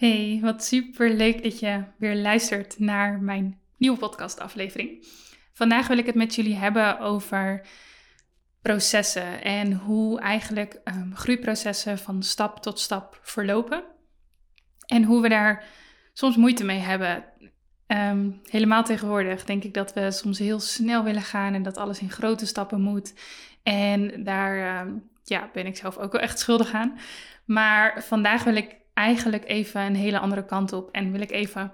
Hey, wat super leuk dat je weer luistert naar mijn nieuwe podcastaflevering. Vandaag wil ik het met jullie hebben over processen en hoe eigenlijk um, groeiprocessen van stap tot stap verlopen. En hoe we daar soms moeite mee hebben. Um, helemaal tegenwoordig denk ik dat we soms heel snel willen gaan en dat alles in grote stappen moet. En daar um, ja, ben ik zelf ook wel echt schuldig aan. Maar vandaag wil ik eigenlijk even een hele andere kant op. En wil ik even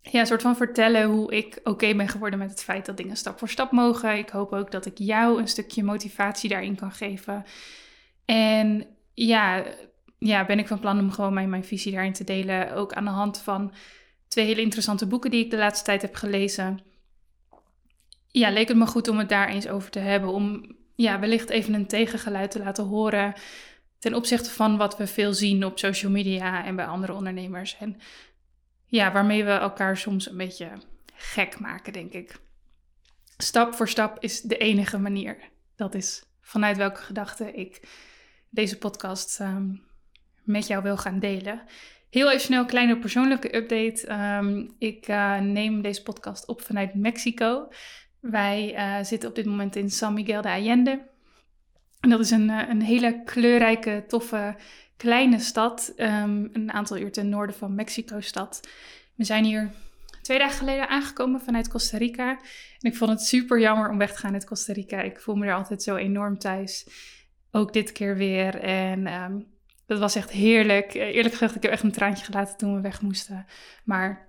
ja, een soort van vertellen hoe ik oké ben geworden met het feit dat dingen stap voor stap mogen. Ik hoop ook dat ik jou een stukje motivatie daarin kan geven. En ja, ja ben ik van plan om gewoon mijn, mijn visie daarin te delen. Ook aan de hand van twee hele interessante boeken die ik de laatste tijd heb gelezen. Ja, leek het me goed om het daar eens over te hebben. Om ja, wellicht even een tegengeluid te laten horen ten opzichte van wat we veel zien op social media en bij andere ondernemers. En ja, waarmee we elkaar soms een beetje gek maken, denk ik. Stap voor stap is de enige manier. Dat is vanuit welke gedachte ik deze podcast um, met jou wil gaan delen. Heel even snel een kleine persoonlijke update. Um, ik uh, neem deze podcast op vanuit Mexico. Wij uh, zitten op dit moment in San Miguel de Allende. En dat is een, eh, een hele kleurrijke, toffe, kleine stad. Um, een aantal uur ten noorden van Mexico-stad. We zijn hier twee dagen geleden aangekomen vanuit Costa Rica. En ik vond het super jammer om weg te gaan uit Costa Rica. Ik voel me er altijd zo enorm thuis. Ook dit keer weer. En um, dat was echt heerlijk. Eh, eerlijk gezegd, ik heb echt een traantje gelaten toen we weg moesten. Maar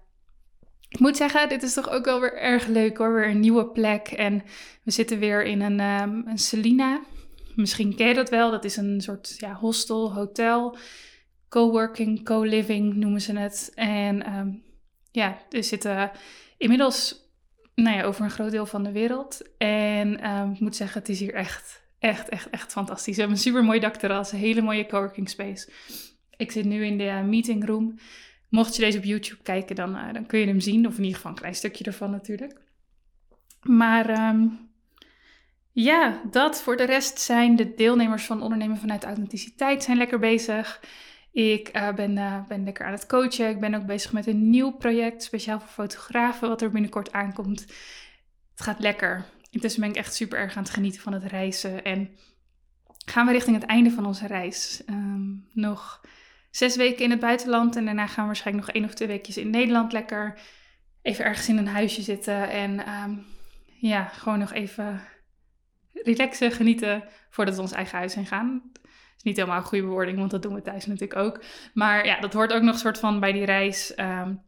ik moet zeggen, dit is toch ook wel weer erg leuk hoor. Weer een nieuwe plek. En we zitten weer in een, um, een Selina. Misschien ken je dat wel. Dat is een soort ja, hostel, hotel, coworking, co-living noemen ze het. En um, ja, er zitten inmiddels nou ja, over een groot deel van de wereld. En um, ik moet zeggen, het is hier echt, echt, echt, echt fantastisch. We hebben een super mooi dakterras, een hele mooie coworking space. Ik zit nu in de meeting room. Mocht je deze op YouTube kijken, dan, uh, dan kun je hem zien. Of in ieder geval een klein stukje ervan natuurlijk. Maar um, ja, dat. Voor de rest zijn de deelnemers van Ondernemen vanuit Authenticiteit zijn lekker bezig. Ik uh, ben, uh, ben lekker aan het coachen. Ik ben ook bezig met een nieuw project, speciaal voor fotografen, wat er binnenkort aankomt. Het gaat lekker. Intussen ben ik echt super erg aan het genieten van het reizen. En gaan we richting het einde van onze reis. Um, nog zes weken in het buitenland en daarna gaan we waarschijnlijk nog één of twee weekjes in Nederland lekker even ergens in een huisje zitten. En um, ja, gewoon nog even relaxen, genieten voordat we ons eigen huis in gaan. Is niet helemaal een goede bewoording, want dat doen we thuis natuurlijk ook. Maar ja, dat hoort ook nog soort van bij die reis. Um,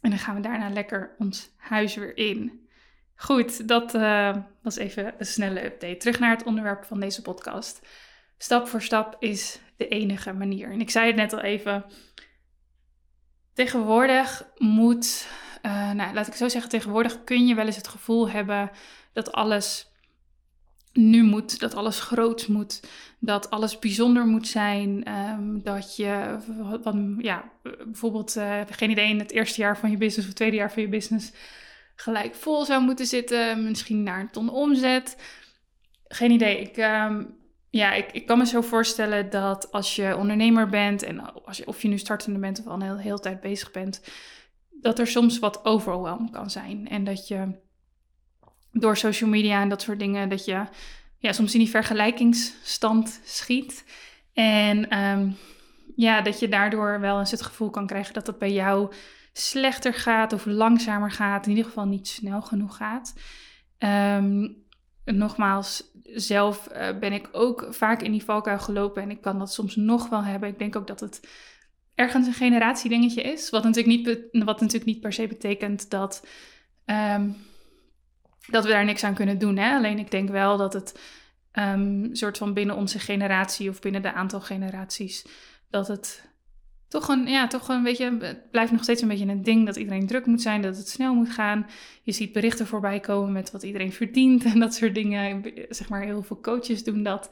en dan gaan we daarna lekker ons huis weer in. Goed, dat uh, was even een snelle update. Terug naar het onderwerp van deze podcast. Stap voor stap is de enige manier. En ik zei het net al even. Tegenwoordig moet, uh, nou, laat ik zo zeggen, tegenwoordig kun je wel eens het gevoel hebben dat alles nu moet, dat alles groot moet, dat alles bijzonder moet zijn, um, dat je, wat, ja, bijvoorbeeld, uh, geen idee, in het eerste jaar van je business of tweede jaar van je business gelijk vol zou moeten zitten, misschien naar een ton omzet. Geen idee. Ik, um, ja, ik, ik kan me zo voorstellen dat als je ondernemer bent en als je, of je nu startende bent of al een hele tijd bezig bent, dat er soms wat overwhelm kan zijn en dat je door social media en dat soort dingen, dat je ja, soms in die vergelijkingsstand schiet. En ehm, ja, dat je daardoor wel eens het gevoel kan krijgen dat het bij jou slechter gaat of langzamer gaat. In ieder geval niet snel genoeg gaat. Um, nogmaals, zelf eh, ben ik ook vaak in die valkuil gelopen en ik kan dat soms nog wel hebben. Ik denk ook dat het ergens een generatiedingetje is. Wat natuurlijk niet, wat natuurlijk niet per se betekent dat, um, dat we daar niks aan kunnen doen. Hè? Alleen ik denk wel dat het um, soort van binnen onze generatie of binnen de aantal generaties, dat het toch een, ja, toch een beetje, het blijft nog steeds een beetje een ding dat iedereen druk moet zijn, dat het snel moet gaan. Je ziet berichten voorbij komen met wat iedereen verdient en dat soort dingen. Zeg maar, heel veel coaches doen dat.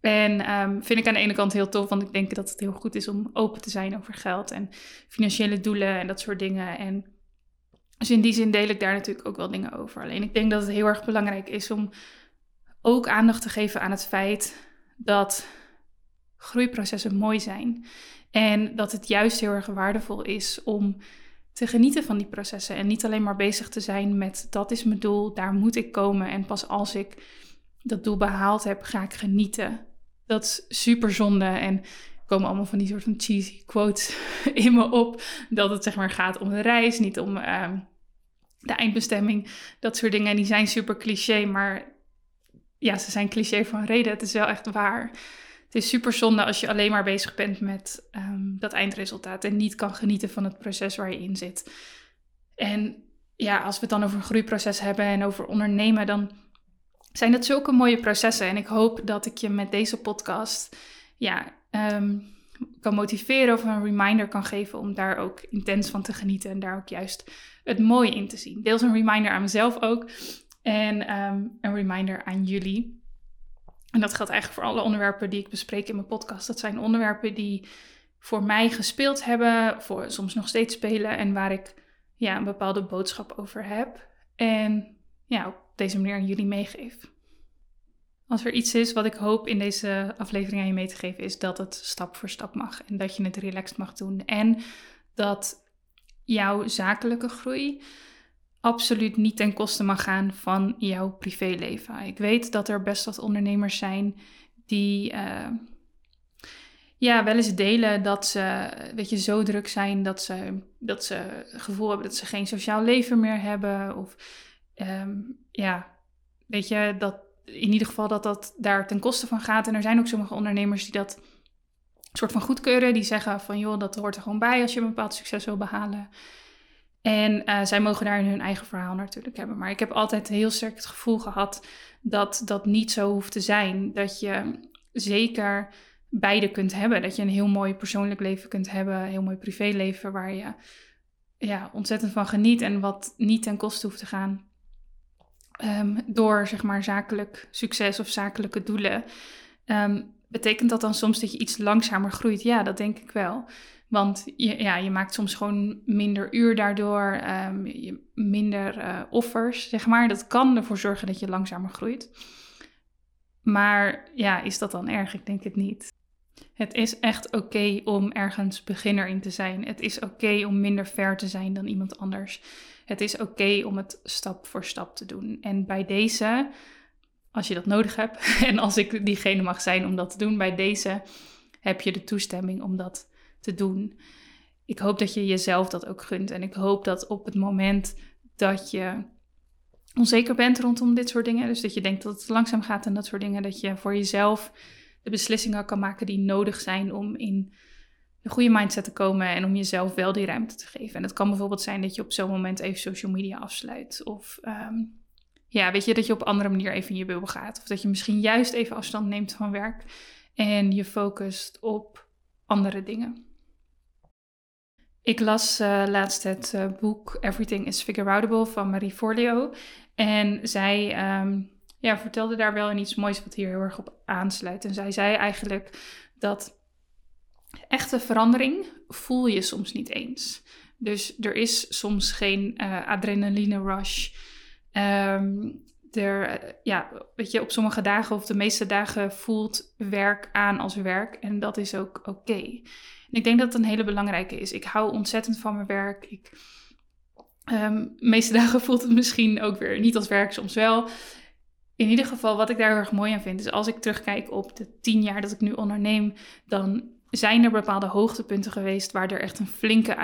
En um, vind ik aan de ene kant heel tof, want ik denk dat het heel goed is om open te zijn over geld en financiële doelen en dat soort dingen. En dus in die zin deel ik daar natuurlijk ook wel dingen over. Alleen ik denk dat het heel erg belangrijk is om ook aandacht te geven aan het feit dat groeiprocessen mooi zijn. En dat het juist heel erg waardevol is om te genieten van die processen. En niet alleen maar bezig te zijn met dat is mijn doel, daar moet ik komen. En pas als ik dat doel behaald heb, ga ik genieten. Dat is super zonde. En komen allemaal van die soort van cheesy quotes in me op. Dat het zeg maar gaat om de reis, niet om ehm, de eindbestemming. Dat soort dingen. En die zijn super cliché, maar ja, ze zijn cliché een reden. Het is wel echt waar het is super zonde als je alleen maar bezig bent met ehm, dat eindresultaat en niet kan genieten van het proces waar je in zit. En ja, als we het dan over een groeiproces hebben en over ondernemen, dan zijn dat zulke mooie processen. En ik hoop dat ik je met deze podcast ja, ehm, kan motiveren of een reminder kan geven om daar ook intens van te genieten en daar ook juist het mooie in te zien. Deels een reminder aan mezelf ook en ehm, een reminder aan jullie. En dat geldt eigenlijk voor alle onderwerpen die ik bespreek in mijn podcast. Dat zijn onderwerpen die voor mij gespeeld hebben, voor soms nog steeds spelen en waar ik ja, een bepaalde boodschap over heb. En ja, op deze manier aan jullie meegeef. Als er iets is wat ik hoop in deze aflevering aan je mee te geven, is dat het stap voor stap mag en dat je het relaxed mag doen. En dat jouw zakelijke groei absoluut niet ten koste mag gaan van jouw privéleven. Ik weet dat er best wat ondernemers zijn die uh, ja, wel eens delen dat ze weet je, zo druk zijn dat ze, dat ze het gevoel hebben dat ze geen sociaal leven meer hebben. Of um, ja, weet je, dat in ieder geval dat dat daar ten koste van gaat. En er zijn ook sommige ondernemers die dat soort van goedkeuren. Die zeggen van joh, dat hoort er gewoon bij als je een bepaald succes wil behalen. En uh, zij mogen daar hun eigen verhaal natuurlijk hebben. Maar ik heb altijd heel sterk het gevoel gehad dat dat niet zo hoeft te zijn. Dat je zeker beide kunt hebben. Dat je een heel mooi persoonlijk leven kunt hebben, een heel mooi privéleven waar je ja, ontzettend van geniet en wat niet ten koste hoeft te gaan. Um, door zeg maar zakelijk succes of zakelijke doelen. Um, betekent dat dan soms dat je iets langzamer groeit? Ja, dat denk ik wel. Want je, ja, je maakt soms gewoon minder uur daardoor, um, je, minder uh, offers, zeg maar. Dat kan ervoor zorgen dat je langzamer groeit. Maar ja, is dat dan erg? Ik denk het niet. Het is echt oké om ergens beginner in te zijn. Het is oké om minder ver te zijn dan iemand anders. Het is oké om het stap voor stap te doen. En bij deze, als je dat nodig hebt en als ik diegene mag zijn om dat te doen, bij deze heb je de toestemming om dat te doen. Ik hoop dat je jezelf dat ook gunt. En ik hoop dat op het moment dat je onzeker bent rondom dit soort dingen, dus dat je denkt dat het langzaam gaat en dat soort dingen, dat je voor jezelf de beslissingen kan maken die nodig zijn om in de goede mindset te komen en om jezelf wel die ruimte te geven. En het kan bijvoorbeeld zijn dat je op zo'n moment even social media afsluit. Of ehm, ja, weet je, dat je op andere manier even in je bubbel gaat. Of dat je misschien juist even afstand neemt van werk en je focust op andere dingen. Ik las uh, laatst het uh, boek Everything is Figureoutable van Marie Forleo. En zij um, ja, vertelde daar wel iets moois wat hier heel erg op aansluit. En zij zei eigenlijk dat echte verandering voel je soms niet eens. Dus er is soms geen uh, adrenaline rush. Um, er, ja, weet je, op sommige dagen of de meeste dagen voelt werk aan als werk. En dat is ook oké ik denk dat het een hele belangrijke is. Ik hou ontzettend van mijn werk. Ik, de meeste dagen voelt het misschien ook weer niet als werk, soms wel. In ieder geval, wat ik daar heel erg mooi aan vind, is als ik terugkijk op de tien jaar dat ik nu onderneem, dan zijn er bepaalde hoogtepunten geweest waar er echt een flinke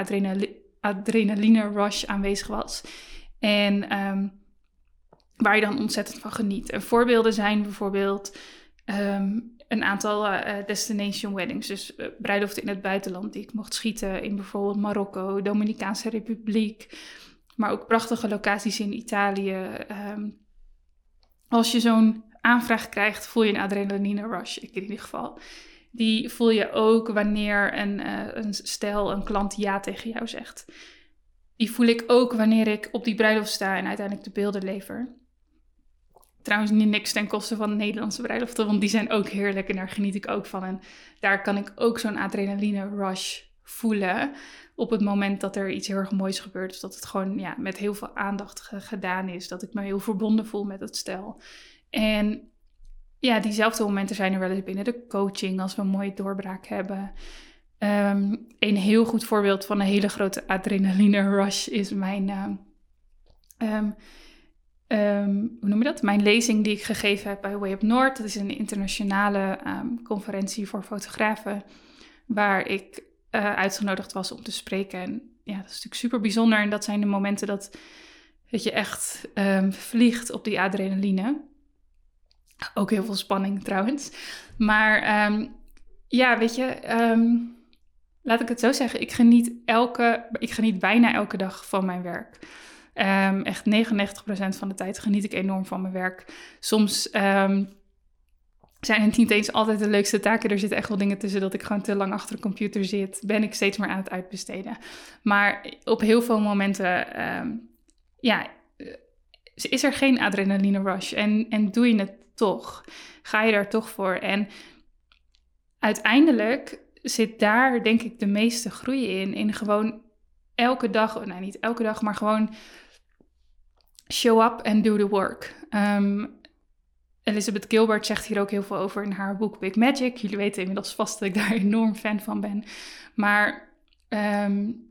adrenaline rush aanwezig was. En ehm, waar je dan ontzettend van geniet. En voorbeelden zijn bijvoorbeeld ehm, een aantal uh, destination weddings. Dus uh, bruiloften in het buitenland die ik mocht schieten in bijvoorbeeld Marokko, Dominicaanse Republiek. Maar ook prachtige locaties in Italië. Ehm, als je zo'n aanvraag krijgt, voel je een adrenaline rush, ik in ieder geval. Die voel je ook wanneer een, uh, een stel, een klant ja tegen jou zegt. Die voel ik ook wanneer ik op die bruiloft sta en uiteindelijk de beelden lever. Trouwens, niet niks ten koste van de Nederlandse bruiloften, want die zijn ook heerlijk en daar geniet ik ook van. En daar kan ik ook zo'n adrenaline rush voelen op het moment dat er iets heel erg moois gebeurt. Of dat het gewoon ja, met heel veel aandacht gedaan is. Dat ik me heel verbonden voel met het stel. En ja, diezelfde momenten zijn er wel eens binnen de coaching als we een mooie doorbraak hebben. Um, een heel goed voorbeeld van een hele grote adrenaline rush is mijn. Um, um, hoe noem je dat? Mijn lezing die ik gegeven heb bij Way Up North. Dat is een internationale conferentie voor fotografen. Waar ik uh, uitgenodigd was om te spreken. En ja, dat is natuurlijk super bijzonder. En dat zijn de momenten dat, dat je echt um, vliegt op die adrenaline. Ook heel veel spanning trouwens. Maar um, ja, weet je, um, laat ik het zo zeggen. Ik geniet, elke, ik geniet bijna elke dag van mijn werk. echt 99% van de tijd geniet ik enorm van mijn werk. Soms zijn het niet eens altijd de leukste taken. Er zitten echt wel dingen tussen dat ik gewoon te lang achter de computer zit. Ben ik steeds meer aan het uitbesteden. Maar op heel veel momenten, um, ja, is er geen adrenaline rush. En, en doe je het toch. Ga je daar toch voor. En uiteindelijk zit daar, denk ik, de meeste groei in. In gewoon elke dag, nou niet elke dag, maar gewoon show up and do the work. Um, Elizabeth Gilbert zegt hier ook heel veel over in haar boek Big Magic. Jullie weten inmiddels vast dat ik daar enorm fan van ben. Maar um,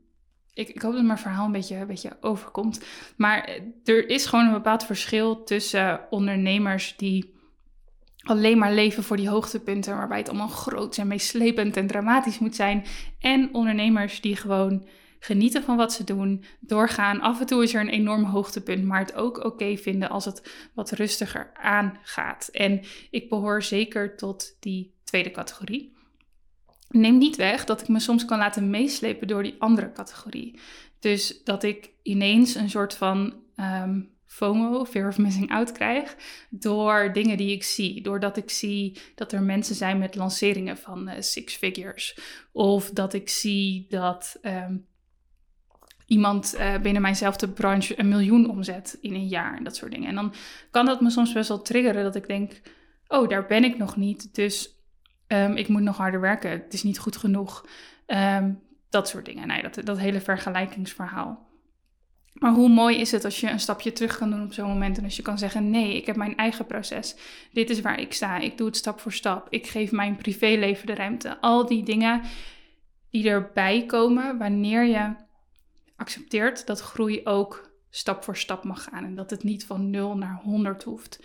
ik, ik, hoop dat mijn verhaal een beetje, een beetje overkomt. Maar er is gewoon een bepaald verschil tussen ondernemers die alleen maar leven voor die hoogtepunten, waarbij het allemaal groot en meeslepend en dramatisch moet zijn. En ondernemers die gewoon genieten van wat ze doen, doorgaan. Af en toe is er een enorm hoogtepunt, maar het ook oké vinden als het wat rustiger aangaat. En ik behoor zeker tot die tweede categorie. Neem niet weg dat ik me soms kan laten meeslepen door die andere categorie. Dus dat ik ineens een soort van um, FOMO, fear of missing out, krijg door dingen die ik zie. Doordat ik zie dat er mensen zijn met lanceringen van uh, six figures. Of dat ik zie dat um, iemand uh, binnen mijnzelfde branche een miljoen omzet in een jaar en dat soort dingen. En dan kan dat me soms best wel triggeren dat ik denk, oh, daar ben ik nog niet, dus um, ik moet nog harder werken, het is niet goed genoeg. Um, dat soort dingen. Nee, dat, dat hele vergelijkingsverhaal. Maar hoe mooi is het als je een stapje terug kan doen op zo'n moment en als je kan zeggen: nee, ik heb mijn eigen proces. Dit is waar ik sta. Ik doe het stap voor stap. Ik geef mijn privéleven de ruimte. Al die dingen die erbij komen wanneer je accepteert dat groei ook stap voor stap mag gaan en dat het niet van 0 naar 100 hoeft.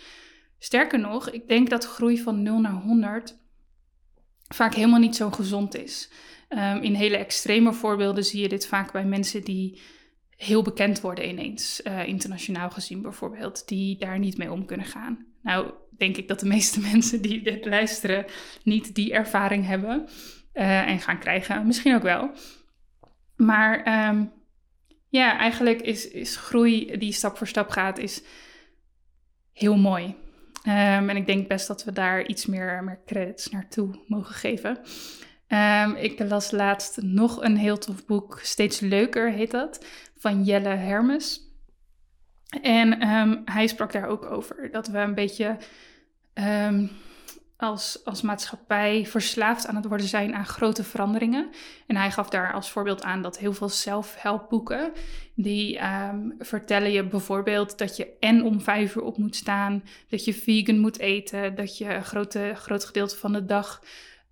Sterker nog, ik denk dat groei van 0 naar 100 vaak helemaal niet zo gezond is. Um, in hele extreme voorbeelden zie je dit vaak bij mensen die heel bekend worden ineens, uh, internationaal gezien bijvoorbeeld, die daar niet mee om kunnen gaan. Nou, denk ik dat de meeste mensen die dit luisteren niet die ervaring hebben uh, en gaan krijgen. Misschien ook wel. Maar um, ja, eigenlijk is, is groei die stap voor stap gaat, is heel mooi. Um, en ik denk best dat we daar iets meer, meer credits naartoe mogen geven. Um, ik las laatst nog een heel tof boek, Steeds Leuker heet dat, van Jelle Hermes. En um, hij sprak daar ook over dat we een beetje als, als maatschappij verslaafd aan het worden zijn aan grote veranderingen. En hij gaf daar als voorbeeld aan dat heel veel self-help die um, vertellen je bijvoorbeeld dat je en om vijf uur op moet staan, dat je vegan moet eten, dat je een grote, groot gedeelte van de dag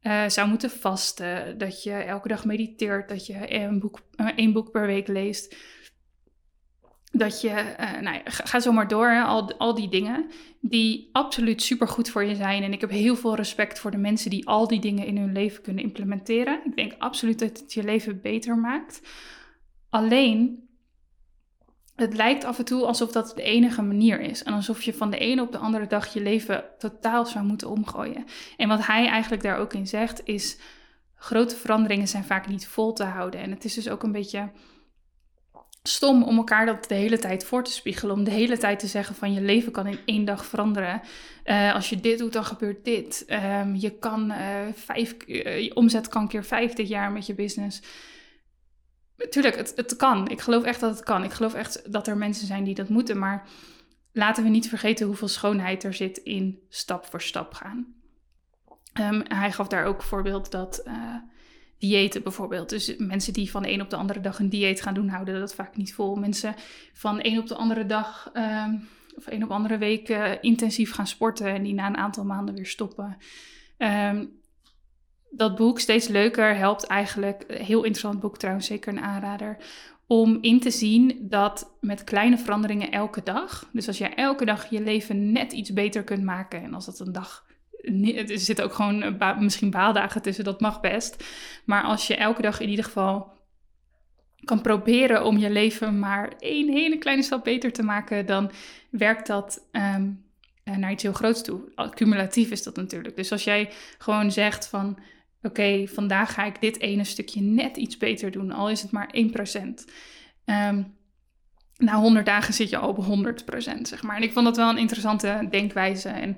uh, zou moeten vasten, dat je elke dag mediteert, dat je een boek, uh, één boek per week leest. Dat je, uh, nou ja, ga, zo maar door, al, al die dingen die absoluut super goed voor je zijn. En ik heb heel veel respect voor de mensen die al die dingen in hun leven kunnen implementeren. Ik denk absoluut dat het je leven beter maakt. Alleen, het lijkt af en toe alsof dat de enige manier is. En alsof je van de ene op de andere dag je leven totaal zou moeten omgooien. En wat hij eigenlijk daar ook in zegt, is grote veranderingen zijn vaak niet vol te houden. En het is dus ook een beetje stom om elkaar dat de hele tijd voor te spiegelen. Om de hele tijd te zeggen van je leven kan in één dag veranderen. Uh, als je dit doet, dan gebeurt dit. Um, je kan uh, vijf, uh, je omzet kan keer vijf dit jaar met je business. Tuurlijk, het, het kan. Ik geloof echt dat het kan. Ik geloof echt dat er mensen zijn die dat moeten. Maar laten we niet vergeten hoeveel schoonheid er zit in stap voor stap gaan. Um, hij gaf daar ook voorbeeld dat diëten bijvoorbeeld. Dus mensen die van de een op de andere dag een dieet gaan doen, houden dat vaak niet vol. Mensen van de een op de andere dag um, of een op de andere week uh, intensief gaan sporten en die na een aantal maanden weer stoppen. Um, dat boek Steeds Leuker helpt eigenlijk, heel interessant boek trouwens, zeker een aanrader, om in te zien dat met kleine veranderingen elke dag, dus als jij elke dag je leven net iets beter kunt maken en als dat een dag er zitten ook gewoon misschien baaldagen tussen, dat mag best. Maar als je elke dag in ieder geval kan proberen om je leven maar één hele kleine stap beter te maken, dan werkt dat ehm, eh, naar iets heel groots toe. Cumulatief is dat natuurlijk. Dus als jij gewoon zegt van oké, vandaag ga ik dit ene stukje net iets beter doen, al is het maar 1%. Um, ehm, na 100 dagen zit je al op 100%, zeg maar. En ik vond dat wel een interessante denkwijze. En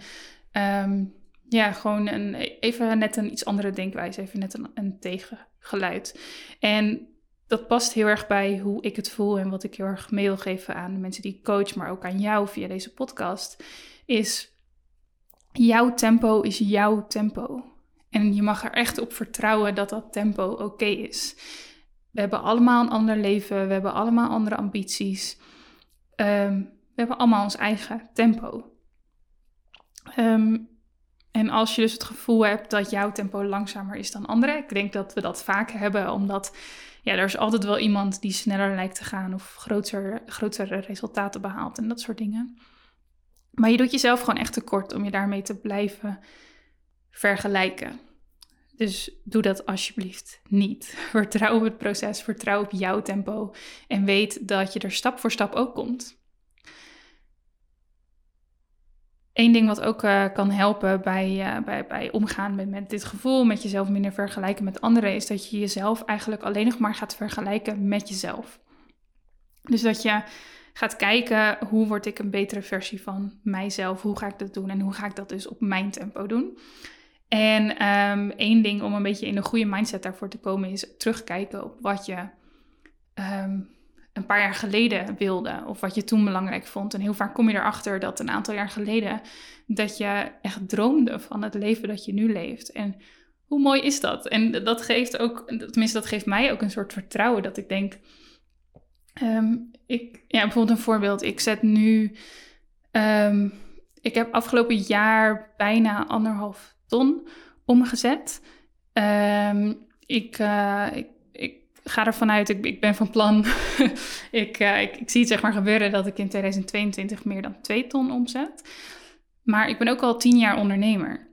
um, ja, gewoon een, even net een iets andere denkwijze, even net een, tegengeluid. En dat past heel erg bij hoe ik het voel en wat ik heel erg mee wil geven aan de mensen die ik coach, maar ook aan jou via deze podcast, is jouw tempo is jouw tempo. En je mag er echt op vertrouwen dat dat tempo oké is. We hebben allemaal een ander leven, we hebben allemaal andere ambities. Um, we hebben allemaal ons eigen tempo. Um, en als je dus het gevoel hebt dat jouw tempo langzamer is dan anderen, ik denk dat we dat vaak hebben, omdat ja, er is altijd wel iemand die sneller lijkt te gaan of groter, grotere resultaten behaalt en dat soort dingen. Maar je doet jezelf gewoon echt tekort om je daarmee te blijven vergelijken. Dus doe dat alsjeblieft niet. Vertrouw op het proces, vertrouw op jouw tempo en weet dat je er stap voor stap ook komt. Eén ding wat ook uh, kan helpen bij, uh, bij, bij omgaan met, met dit gevoel, met jezelf minder vergelijken met anderen, is dat je jezelf eigenlijk alleen nog maar gaat vergelijken met jezelf. Dus dat je gaat kijken hoe word ik een betere versie van mijzelf, hoe ga ik dat doen en hoe ga ik dat dus op mijn tempo doen. En um, één ding om een beetje in een goede mindset daarvoor te komen is terugkijken op wat je um, een paar jaar geleden wilde of wat je toen belangrijk vond. En heel vaak kom je erachter dat een aantal jaar geleden dat je echt droomde van het leven dat je nu leeft. En hoe mooi is dat? En dat geeft ook, tenminste dat geeft mij ook een soort vertrouwen dat ik denk, um, ik, ja, bijvoorbeeld een voorbeeld, ik zet nu, um, ik heb afgelopen jaar bijna anderhalf ton omgezet. Um, ik, uh, ik ga ervan uit, ik, ik ben van plan, ik, uh, ik, ik, zie het zeg maar gebeuren dat ik in 2022 meer dan 2 ton omzet. Maar ik ben ook al 10 jaar ondernemer.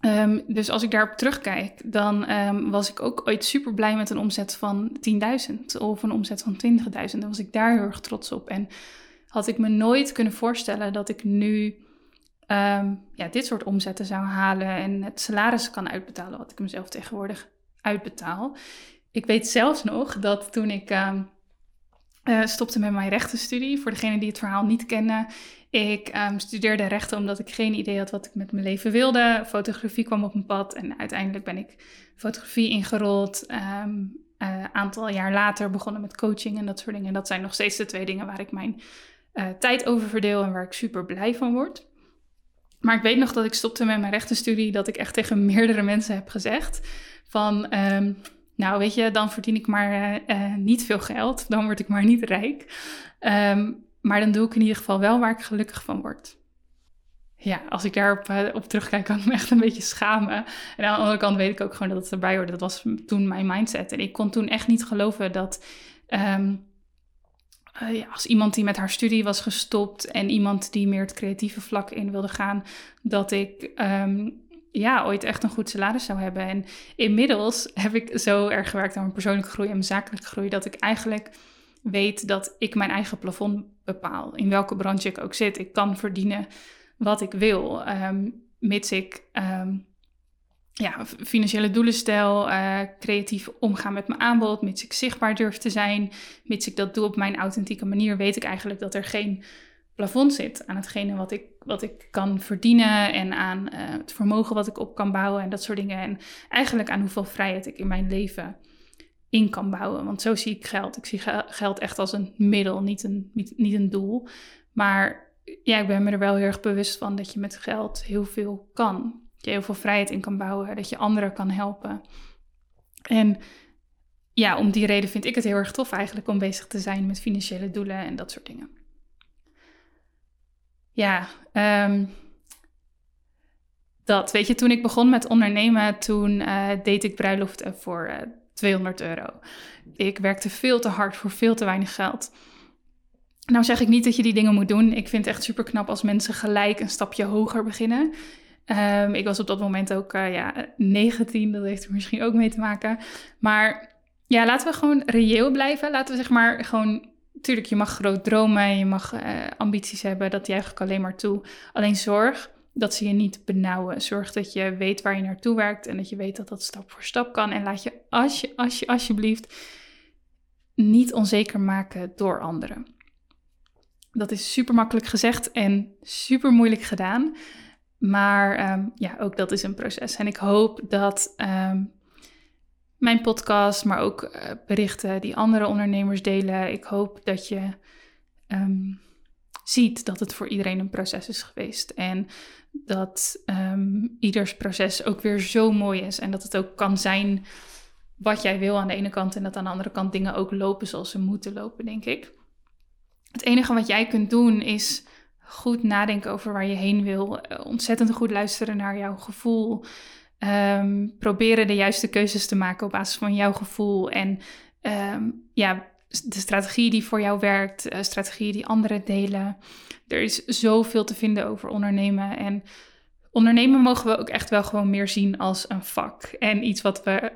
Um, dus als ik daarop terugkijk, dan um, was ik ook ooit super blij met een omzet van 10.000 of een omzet van 20.000. Dan was ik daar heel erg trots op. En had ik me nooit kunnen voorstellen dat ik nu um, ja, dit soort omzetten zou halen en het salaris kan uitbetalen wat ik mezelf tegenwoordig uitbetaal. Ik weet zelfs nog dat toen ik uh, uh, stopte met mijn rechtenstudie, voor degenen die het verhaal niet kennen, ik um, studeerde rechten omdat ik geen idee had wat ik met mijn leven wilde. Fotografie kwam op mijn pad en uiteindelijk ben ik fotografie ingerold. Een ehm, uh, aantal jaar later begonnen met coaching en dat soort dingen. En dat zijn nog steeds de twee dingen waar ik mijn uh, tijd over verdeel en waar ik super blij van word. Maar ik weet nog dat ik stopte met mijn rechtenstudie, dat ik echt tegen meerdere mensen heb gezegd van... nou, weet je, dan verdien ik maar uh, niet veel geld. Dan word ik maar niet rijk. Um, maar dan doe ik in ieder geval wel waar ik gelukkig van word. Ja, als ik daarop uh, op terugkijk, kan ik me echt een beetje schamen. En aan de andere kant weet ik ook gewoon dat het erbij hoorde. Dat was toen mijn mindset. En ik kon toen echt niet geloven dat um, uh, als iemand die met haar studie was gestopt en iemand die meer het creatieve vlak in wilde gaan, dat ik ehm, ja, ooit echt een goed salaris zou hebben. En inmiddels heb ik zo erg gewerkt aan mijn persoonlijke groei en mijn zakelijke groei, dat ik eigenlijk weet dat ik mijn eigen plafond bepaal. In welke branche ik ook zit. Ik kan verdienen wat ik wil, um, mits ik um, ja, financiële doelen stel, uh, creatief omgaan met mijn aanbod, mits ik zichtbaar durf te zijn, mits ik dat doe op mijn authentieke manier, weet ik eigenlijk dat er geen plafond zit aan hetgene wat ik, wat ik kan verdienen en aan uh, het vermogen wat ik op kan bouwen en dat soort dingen. En eigenlijk aan hoeveel vrijheid ik in mijn leven in kan bouwen. Want zo zie ik geld. Ik zie geld echt als een middel, niet een, niet, niet een doel. Maar ja, ik ben me er wel heel erg bewust van dat je met geld heel veel kan. Dat je heel veel vrijheid in kan bouwen, dat je anderen kan helpen. En ja, om die reden vind ik het heel erg tof eigenlijk om bezig te zijn met financiële doelen en dat soort dingen. Ja, um, dat. Weet je, toen ik begon met ondernemen, toen uh, deed ik bruiloften voor uh, 200 euro. Ik werkte veel te hard voor veel te weinig geld. Nou zeg ik niet dat je die dingen moet doen. Ik vind het echt super knap als mensen gelijk een stapje hoger beginnen. Um, ik was op dat moment ook uh, ja, 19, dat heeft er misschien ook mee te maken. Maar ja, laten we gewoon reëel blijven. Laten we zeg maar gewoon Tuurlijk, je mag groot dromen, je mag uh, ambities hebben, dat juich ik alleen maar toe. Alleen zorg dat ze je niet benauwen. Zorg dat je weet waar je naartoe werkt en dat je weet dat dat stap voor stap kan. En laat je, als je, als je alsjeblieft niet onzeker maken door anderen. Dat is super makkelijk gezegd en super moeilijk gedaan. Maar um, ja, ook dat is een proces. En ik hoop dat um, mijn podcast, maar ook uh, berichten die andere ondernemers delen. Ik hoop dat je um, ziet dat het voor iedereen een proces is geweest. En dat um, ieders proces ook weer zo mooi is. En dat het ook kan zijn wat jij wil aan de ene kant. En dat aan de andere kant dingen ook lopen zoals ze moeten lopen, denk ik. Het enige wat jij kunt doen is goed nadenken over waar je heen wil. Eh, ontzettend goed luisteren naar jouw gevoel. Um, proberen de juiste keuzes te maken op basis van jouw gevoel. En um, ja, de strategie die voor jou werkt, uh, strategieën die anderen delen. Er is zoveel te vinden over ondernemen. En ondernemen mogen we ook echt wel gewoon meer zien als een vak. En iets wat we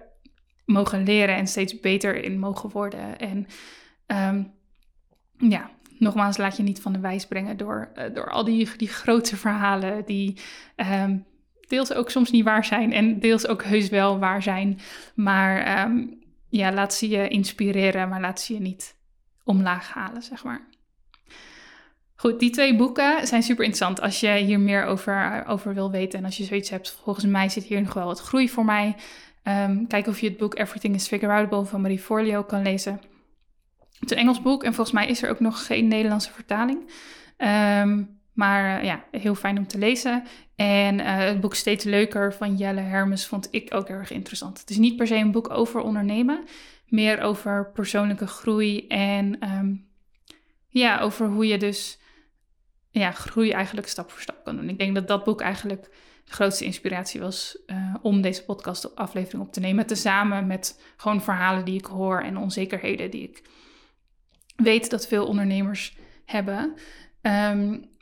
mogen leren en steeds beter in mogen worden. En um, ja, nogmaals, laat je niet van de wijs brengen door, uh, door al die, die grote verhalen die deels ook soms niet waar zijn en deels ook heus wel waar zijn. Maar um, ja, laat ze je inspireren, maar laat ze je niet omlaag halen, zeg maar. Goed, die twee boeken zijn super interessant als je hier meer over, over wil weten. En als je zoiets hebt, volgens mij zit hier nog wel wat groei voor mij. Um, kijk of je het boek Everything is Figureoutable van Marie Forleo kan lezen. Het is een Engels boek en volgens mij is er ook nog geen Nederlandse vertaling. Um, maar uh, ja, heel fijn om te lezen. En uh, het boek Steeds Leuker van Jelle Hermes vond ik ook erg interessant. Het is niet per se een boek over ondernemen, meer over persoonlijke groei en um, ja, over hoe je dus ja, groei eigenlijk stap voor stap kan doen. Ik denk dat dat boek eigenlijk de grootste inspiratie was uh, om deze podcast aflevering op te nemen. Tezamen met gewoon verhalen die ik hoor en onzekerheden die ik weet dat veel ondernemers hebben. Um,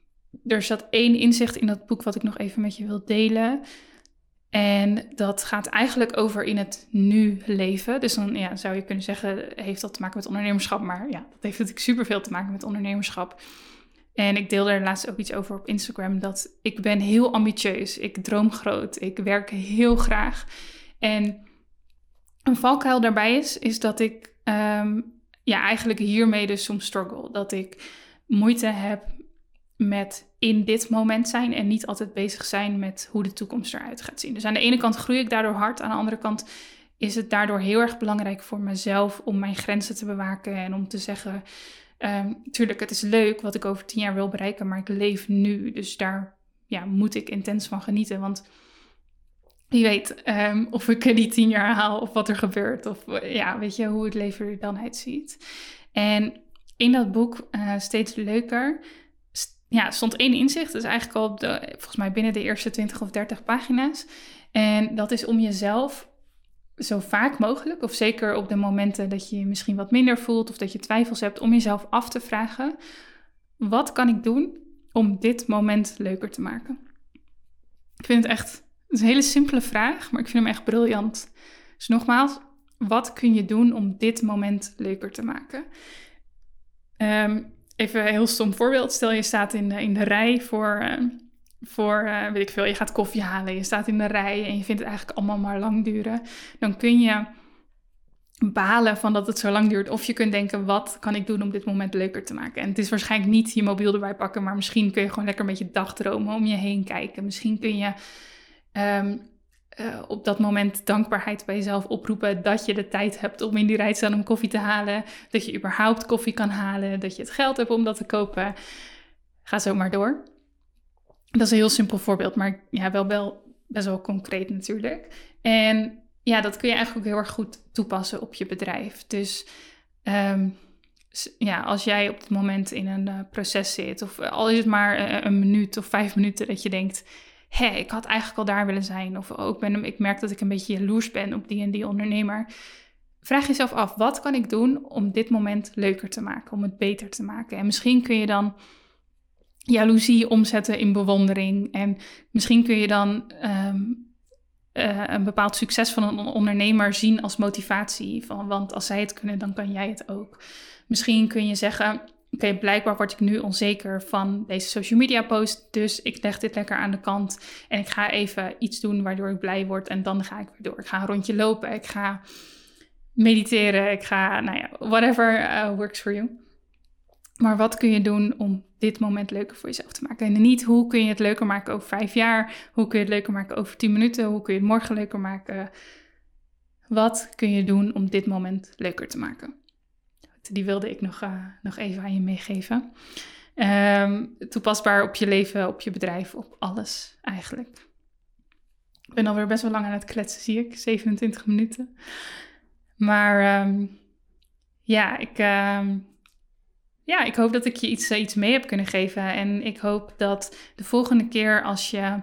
er zat één inzicht in dat boek wat ik nog even met je wil delen. En dat gaat eigenlijk over in het nu leven. Dus dan ja, zou je kunnen zeggen, heeft dat te maken met ondernemerschap. Maar ja, dat heeft natuurlijk superveel te maken met ondernemerschap. En ik deel er laatst ook iets over op Instagram. Dat ik ben heel ambitieus. Ik droom groot. Ik werk heel graag. En een valkuil daarbij is, is dat ik um, ja, eigenlijk hiermee dus soms struggle. Dat ik moeite heb met in dit moment zijn en niet altijd bezig zijn met hoe de toekomst eruit gaat zien. Dus aan de ene kant groei ik daardoor hard, aan de andere kant is het daardoor heel erg belangrijk voor mezelf om mijn grenzen te bewaken en om te zeggen, um, tuurlijk, het is leuk wat ik over tien jaar wil bereiken, maar ik leef nu, dus daar ja, moet ik intens van genieten, want wie weet um, of ik die tien jaar haal of wat er gebeurt of ja, weet je hoe het leven er dan uitziet. En in dat boek uh, steeds leuker ja, stond één inzicht. Is eigenlijk al de, volgens mij binnen de eerste 20 of 30 pagina's. En dat is om jezelf zo vaak mogelijk, of zeker op de momenten dat je je misschien wat minder voelt of dat je twijfels hebt, om jezelf af te vragen: wat kan ik doen om dit moment leuker te maken? Ik vind het echt een hele simpele vraag, maar ik vind hem echt briljant. Dus nogmaals, wat kun je doen om dit moment leuker te maken? Ehm, even een heel stom voorbeeld. Stel je staat in in de rij voor, uh, voor uh, weet ik veel, je gaat koffie halen. Je staat in de rij en je vindt het eigenlijk allemaal maar lang duren. Dan kun je balen van dat het zo lang duurt. Of je kunt denken, wat kan ik doen om dit moment leuker te maken? En het is waarschijnlijk niet je mobiel erbij pakken, maar misschien kun je gewoon lekker een beetje dagdromen, om je heen kijken. Misschien kun je um, uh, op dat moment dankbaarheid bij jezelf oproepen dat je de tijd hebt om in die rij te staan om koffie te halen. Dat je überhaupt koffie kan halen, dat je het geld hebt om dat te kopen. Ga zo maar door. Dat is een heel simpel voorbeeld, maar ja, wel, wel best wel concreet natuurlijk. En ja, dat kun je eigenlijk ook heel erg goed toepassen op je bedrijf. Dus um, ja, als jij op het moment in een uh, proces zit, of al is het maar een, een minuut of vijf minuten, dat je denkt: hé, ik had eigenlijk al daar willen zijn. Of ook ben, ik merk dat ik een beetje jaloers ben op die en die ondernemer. Vraag jezelf af, wat kan ik doen om dit moment leuker te maken, om het beter te maken? En misschien kun je dan jaloezie omzetten in bewondering. En misschien kun je dan um, uh, een bepaald succes van een ondernemer zien als motivatie. Van, want als zij het kunnen, dan kan jij het ook. Misschien kun je zeggen, Oké, blijkbaar word ik nu onzeker van deze social media post. Dus ik leg dit lekker aan de kant. En ik ga even iets doen waardoor ik blij word. En dan ga ik weer door. Ik ga een rondje lopen. Ik ga mediteren. Ik ga, nou ja, whatever uh, works for you. Maar wat kun je doen om dit moment leuker voor jezelf te maken? En niet hoe kun je het leuker maken over vijf jaar? Hoe kun je het leuker maken over tien minuten? Hoe kun je het morgen leuker maken? Wat kun je doen om dit moment leuker te maken? Die wilde ik nog, uh, nog even aan je meegeven. Um, toepasbaar op je leven, op je bedrijf, op alles eigenlijk. Ik ben alweer best wel lang aan het kletsen, zie ik. 27 minuten. Maar um, ja, ik, uh, ja, ik hoop dat ik je iets, iets mee heb kunnen geven. En ik hoop dat de volgende keer als je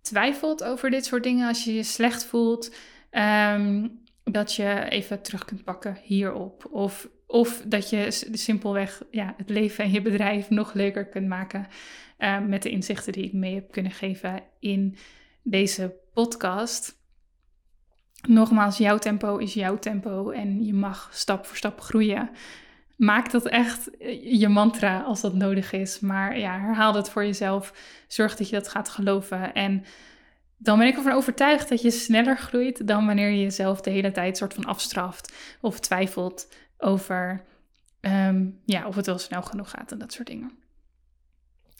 twijfelt over dit soort dingen, als je je slecht voelt, dat je even terug kunt pakken hierop. Of, of dat je simpelweg ja, het leven en je bedrijf nog leuker kunt maken uh, met de inzichten die ik mee heb kunnen geven in deze podcast. Nogmaals, jouw tempo is jouw tempo en je mag stap voor stap groeien. Maak dat echt je mantra als dat nodig is. Maar ja, herhaal het voor jezelf. Zorg dat je dat gaat geloven. En dan ben ik ervan overtuigd dat je sneller groeit dan wanneer je jezelf de hele tijd soort van afstraft of twijfelt over um, ja, of het wel snel genoeg gaat en dat soort dingen.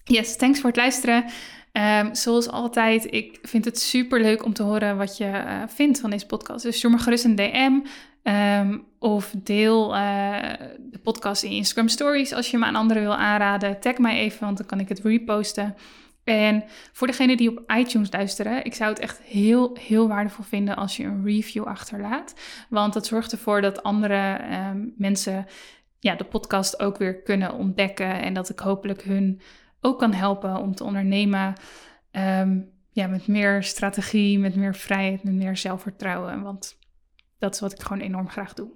Yes, thanks voor het luisteren. Um, zoals altijd, ik vind het super leuk om te horen wat je uh, vindt van deze podcast. Dus stuur me gerust een DM um, of deel uh, de podcast in Instagram Stories als je me aan anderen wil aanraden. Tag mij even, want dan kan ik het reposten. En voor degenen die op iTunes luisteren, ik zou het echt heel, heel waardevol vinden als je een review achterlaat. Want dat zorgt ervoor dat andere um, mensen ja, de podcast ook weer kunnen ontdekken. En dat ik hopelijk hun ook kan helpen om te ondernemen. Um, ja, met meer strategie, met meer vrijheid, met meer zelfvertrouwen. Want dat is wat ik gewoon enorm graag doe.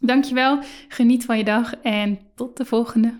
Dankjewel, geniet van je dag en tot de volgende.